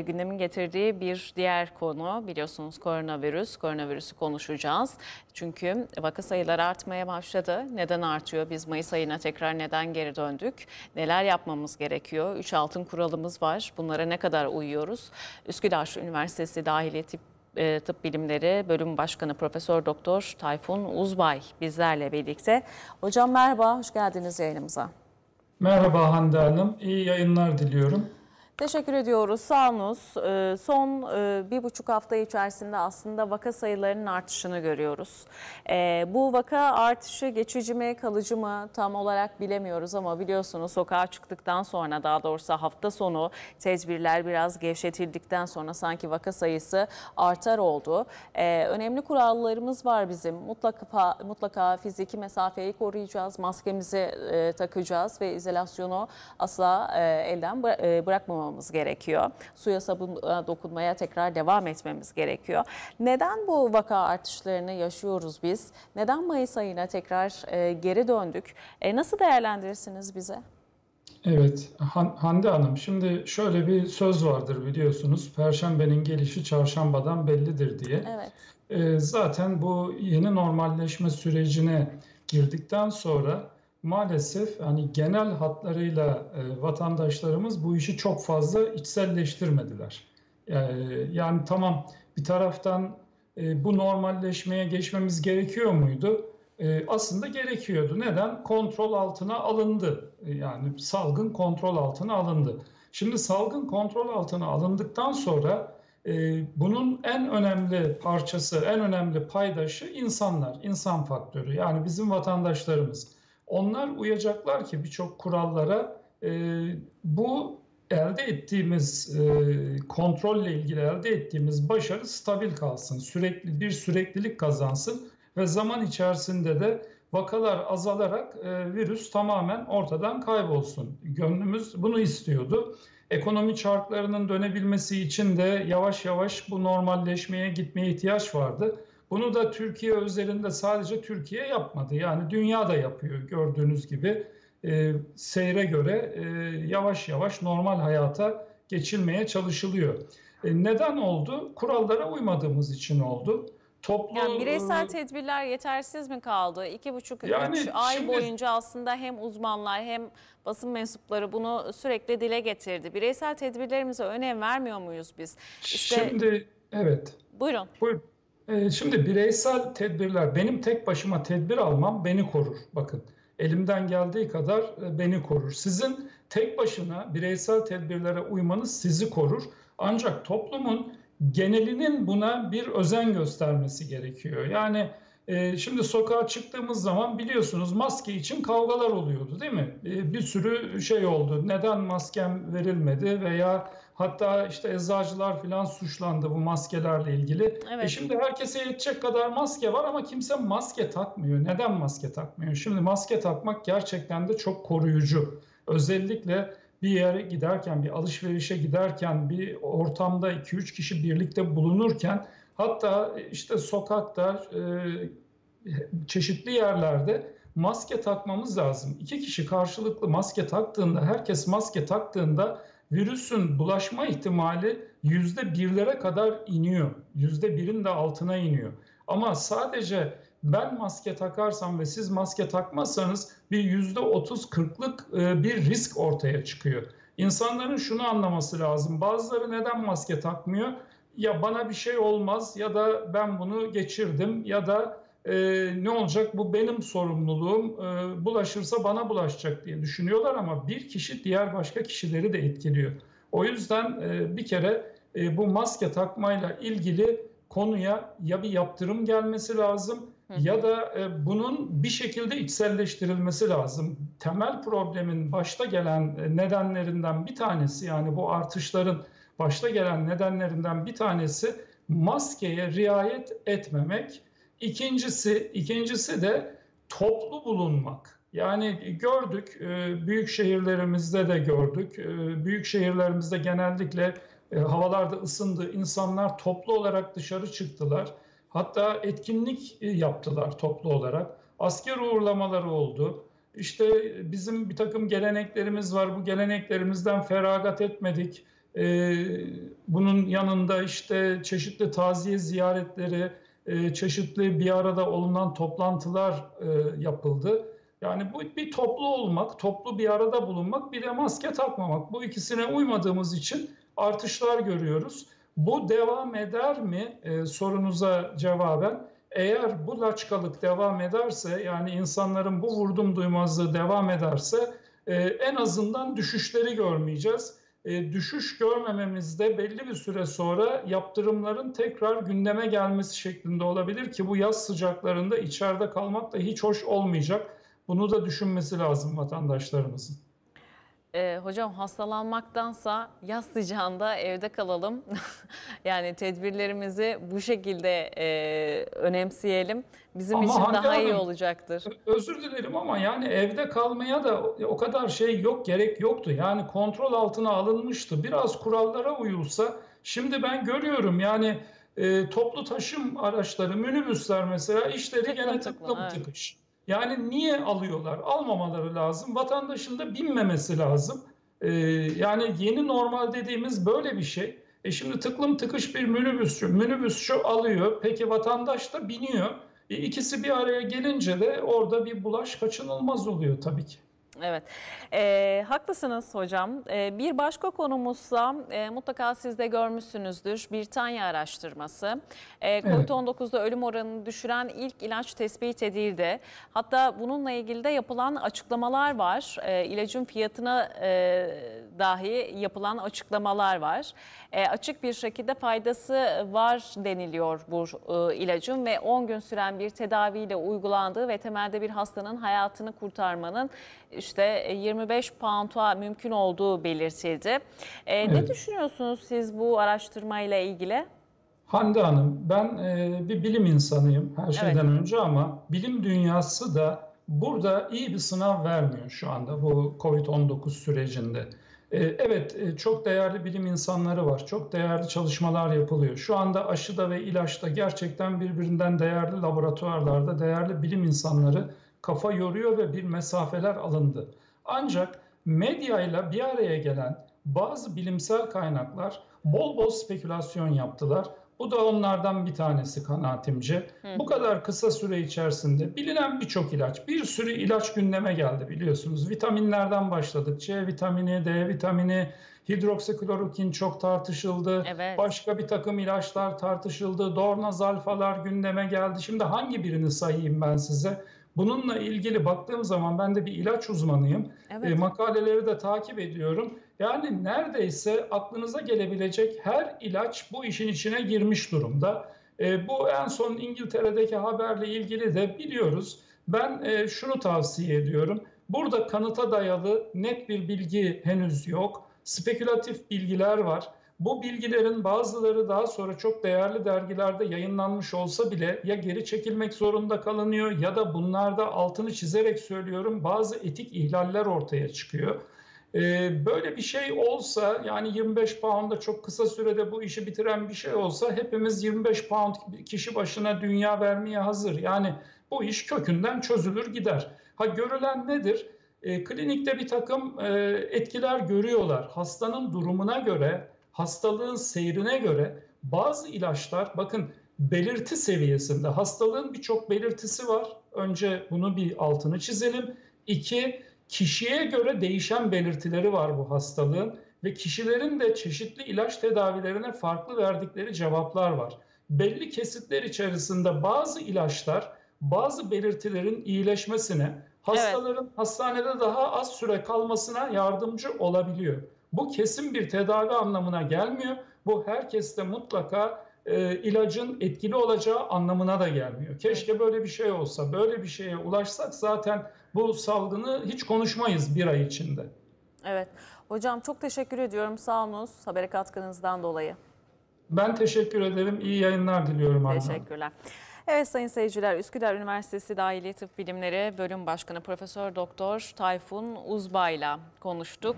Gündemin getirdiği bir diğer konu biliyorsunuz koronavirüs. Koronavirüsü konuşacağız. Çünkü vaka sayıları artmaya başladı. Neden artıyor? Biz Mayıs ayına tekrar neden geri döndük? Neler yapmamız gerekiyor? Üç altın kuralımız var. Bunlara ne kadar uyuyoruz? Üsküdar Üniversitesi Dahiliye Tıp e, Tıp Bilimleri Bölüm Başkanı Profesör Doktor Tayfun Uzbay bizlerle birlikte. Hocam merhaba, hoş geldiniz yayınımıza. Merhaba Hande Hanım, iyi yayınlar diliyorum. Teşekkür ediyoruz. Sağolunuz. Ee, son e, bir buçuk hafta içerisinde aslında vaka sayılarının artışını görüyoruz. Ee, bu vaka artışı geçici mi, kalıcı mı tam olarak bilemiyoruz ama biliyorsunuz sokağa çıktıktan sonra daha doğrusu hafta sonu tedbirler biraz gevşetildikten sonra sanki vaka sayısı artar oldu. Ee, önemli kurallarımız var bizim. Mutlaka mutlaka fiziki mesafeyi koruyacağız, maskemizi e, takacağız ve izolasyonu asla e, elden bırakmamamız yapmamamız gerekiyor. Suya sabuna dokunmaya tekrar devam etmemiz gerekiyor. Neden bu vaka artışlarını yaşıyoruz biz? Neden Mayıs ayına tekrar e, geri döndük? E, nasıl değerlendirirsiniz bize? Evet Hande Hanım şimdi şöyle bir söz vardır biliyorsunuz. Perşembenin gelişi çarşambadan bellidir diye. Evet. E, zaten bu yeni normalleşme sürecine girdikten sonra maalesef hani genel hatlarıyla e, vatandaşlarımız bu işi çok fazla içselleştirmediler. E, yani tamam bir taraftan e, bu normalleşmeye geçmemiz gerekiyor muydu? E, aslında gerekiyordu. Neden? Kontrol altına alındı. E, yani salgın kontrol altına alındı. Şimdi salgın kontrol altına alındıktan sonra e, bunun en önemli parçası, en önemli paydaşı insanlar, insan faktörü. Yani bizim vatandaşlarımız. Onlar uyacaklar ki birçok kurallara e, bu elde ettiğimiz e, kontrolle ilgili elde ettiğimiz başarı stabil kalsın, sürekli bir süreklilik kazansın ve zaman içerisinde de vakalar azalarak e, virüs tamamen ortadan kaybolsun. Gönlümüz bunu istiyordu. Ekonomi çarklarının dönebilmesi için de yavaş yavaş bu normalleşmeye gitmeye ihtiyaç vardı. Bunu da Türkiye özelinde sadece Türkiye yapmadı. Yani dünya da yapıyor gördüğünüz gibi. E, seyre göre e, yavaş yavaş normal hayata geçilmeye çalışılıyor. E, neden oldu? Kurallara uymadığımız için oldu. Toplu, yani bireysel tedbirler yetersiz mi kaldı? İki buçuk, yani üç ay şimdi, boyunca aslında hem uzmanlar hem basın mensupları bunu sürekli dile getirdi. Bireysel tedbirlerimize önem vermiyor muyuz biz? İşte, şimdi evet. Buyurun. Buyurun. Ee, şimdi bireysel tedbirler, benim tek başıma tedbir almam beni korur. Bakın elimden geldiği kadar e, beni korur. Sizin tek başına bireysel tedbirlere uymanız sizi korur. Ancak toplumun genelinin buna bir özen göstermesi gerekiyor. Yani e, şimdi sokağa çıktığımız zaman biliyorsunuz maske için kavgalar oluyordu değil mi? E, bir sürü şey oldu. Neden maskem verilmedi veya Hatta işte eczacılar falan suçlandı bu maskelerle ilgili. E evet. E şimdi herkese yetecek kadar maske var ama kimse maske takmıyor. Neden maske takmıyor? Şimdi maske takmak gerçekten de çok koruyucu. Özellikle bir yere giderken, bir alışverişe giderken, bir ortamda 2-3 kişi birlikte bulunurken hatta işte sokakta, e, çeşitli yerlerde maske takmamız lazım. İki kişi karşılıklı maske taktığında, herkes maske taktığında virüsün bulaşma ihtimali yüzde birlere kadar iniyor. Yüzde birin de altına iniyor. Ama sadece ben maske takarsam ve siz maske takmazsanız bir yüzde otuz kırklık e, bir risk ortaya çıkıyor. İnsanların şunu anlaması lazım. Bazıları neden maske takmıyor? Ya bana bir şey olmaz ya da ben bunu geçirdim ya da e, ne olacak bu benim sorumluluğum e, bulaşırsa bana bulaşacak diye düşünüyorlar ama bir kişi diğer başka kişileri de etkiliyor. O yüzden e, bir kere e, bu maske takmayla ilgili konuya ya bir yaptırım gelmesi lazım ya da e, bunun bir şekilde içselleştirilmesi lazım. Temel problemin başta gelen e, nedenlerinden bir tanesi yani bu artışların başta gelen nedenlerinden bir tanesi maskeye riayet etmemek İkincisi, ikincisi de toplu bulunmak. Yani gördük, e, büyük şehirlerimizde de gördük. E, büyük şehirlerimizde genellikle e, havalarda ısındı. İnsanlar toplu olarak dışarı çıktılar. Hatta etkinlik yaptılar toplu olarak. Asker uğurlamaları oldu. İşte bizim bir takım geleneklerimiz var. Bu geleneklerimizden feragat etmedik. Bunun yanında işte çeşitli taziye ziyaretleri, e, çeşitli bir arada olunan toplantılar e, yapıldı. Yani bu bir toplu olmak, toplu bir arada bulunmak, bir de maske takmamak. Bu ikisine uymadığımız için artışlar görüyoruz. Bu devam eder mi e, sorunuza cevaben? Eğer bu laçkalık devam ederse, yani insanların bu vurdum duymazlığı devam ederse e, en azından düşüşleri görmeyeceğiz. E, düşüş görmememizde belli bir süre sonra yaptırımların tekrar gündeme gelmesi şeklinde olabilir ki bu yaz sıcaklarında içeride kalmak da hiç hoş olmayacak. Bunu da düşünmesi lazım vatandaşlarımızın. Ee, hocam hastalanmaktansa yaz sıcağında evde kalalım. yani tedbirlerimizi bu şekilde e, önemseyelim. Bizim Ama için daha iyi Hanım, olacaktır. Özür dilerim ama yani evde kalmaya da o kadar şey yok, gerek yoktu. Yani kontrol altına alınmıştı. Biraz kurallara uyulsa, şimdi ben görüyorum yani e, toplu taşım araçları, minibüsler mesela işleri Tıklım gene tıklım evet. tıkış. Yani niye alıyorlar? Almamaları lazım. Vatandaşın da binmemesi lazım. E, yani yeni normal dediğimiz böyle bir şey. E şimdi tıklım tıkış bir minibüsçü, minibüsçü alıyor. Peki vatandaş da biniyor. E, İkisi bir araya gelince de orada bir bulaş kaçınılmaz oluyor tabii ki. Evet, Ee, haklısınız hocam. Ee, bir başka konumuzsa e, mutlaka siz de görmüşsünüzdür Britanya araştırması. Ee, Covid-19'da ölüm oranını düşüren ilk ilaç tespit edildi. Hatta bununla ilgili de yapılan açıklamalar var. Ee, ilacın fiyatına e, dahi yapılan açıklamalar var. E, açık bir şekilde faydası var deniliyor bu e, ilacın ve 10 gün süren bir tedaviyle uygulandığı ve temelde bir hastanın hayatını kurtarmanın işte e, 25 pound'a mümkün olduğu belirtildi. E, Ne Evet. düşünüyorsunuz siz bu araştırmayla ilgili? Hande Hanım, ben e, bir bilim insanıyım her şeyden önce ama bilim dünyası da burada iyi bir sınav vermiyor şu anda bu COVID-19 sürecinde. E, evet, e, çok değerli bilim insanları var, çok değerli çalışmalar yapılıyor. Şu anda aşıda ve ilaçta gerçekten birbirinden değerli laboratuvarlarda değerli bilim insanları kafa yoruyor ve bir mesafeler alındı. Ancak medyayla bir araya gelen bazı bilimsel kaynaklar bol bol spekülasyon yaptılar. Bu da onlardan bir tanesi kanaatimce. Bu kadar kısa süre içerisinde bilinen birçok ilaç, bir sürü ilaç gündeme geldi biliyorsunuz. Vitaminlerden başladık. C vitamini, D vitamini, hidroksiklorokin çok tartışıldı. Evet. Başka bir takım ilaçlar tartışıldı. Dornazalfalar gündeme geldi. Şimdi hangi birini sayayım ben size? Bununla ilgili baktığım zaman ben de bir ilaç uzmanıyım. Evet. E, makaleleri de takip ediyorum. Yani neredeyse aklınıza gelebilecek her ilaç bu işin içine girmiş durumda. E, bu en son İngiltere'deki haberle ilgili de biliyoruz. Ben e, şunu tavsiye ediyorum. Burada kanıta dayalı net bir bilgi henüz yok. Spekülatif bilgiler var. Bu bilgilerin bazıları daha sonra çok değerli dergilerde yayınlanmış olsa bile ya geri çekilmek zorunda kalınıyor ya da bunlarda altını çizerek söylüyorum bazı etik ihlaller ortaya çıkıyor. Ee, böyle bir şey olsa yani 25 pound'a çok kısa sürede bu işi bitiren bir şey olsa hepimiz 25 pound kişi başına dünya vermeye hazır. Yani bu iş kökünden çözülür gider. Ha görülen nedir? E, klinikte bir takım e, etkiler görüyorlar. Hastanın durumuna göre, hastalığın seyrine göre bazı ilaçlar bakın belirti seviyesinde hastalığın birçok belirtisi var. Önce bunu bir altını çizelim. İki, kişiye göre değişen belirtileri var bu hastalığın ve kişilerin de çeşitli ilaç tedavilerine farklı verdikleri cevaplar var. Belli kesitler içerisinde bazı ilaçlar bazı belirtilerin iyileşmesine, hastaların hastanede daha az süre kalmasına yardımcı olabiliyor. Bu kesin bir tedavi anlamına gelmiyor. Bu herkeste mutlaka e, ilacın etkili olacağı anlamına da gelmiyor. Keşke böyle bir şey olsa. Böyle bir şeye ulaşsak zaten bu salgını hiç konuşmayız bir ay içinde. Evet. Hocam çok teşekkür ediyorum. Sağ olunuz habere katkınızdan dolayı. Ben teşekkür ederim. İyi yayınlar diliyorum. Teşekkürler. Evet sayın seyirciler Üsküdar Üniversitesi Dahiliye Tıp Bilimleri Bölüm Başkanı Profesör Doktor Tayfun Uzbay'la konuştuk.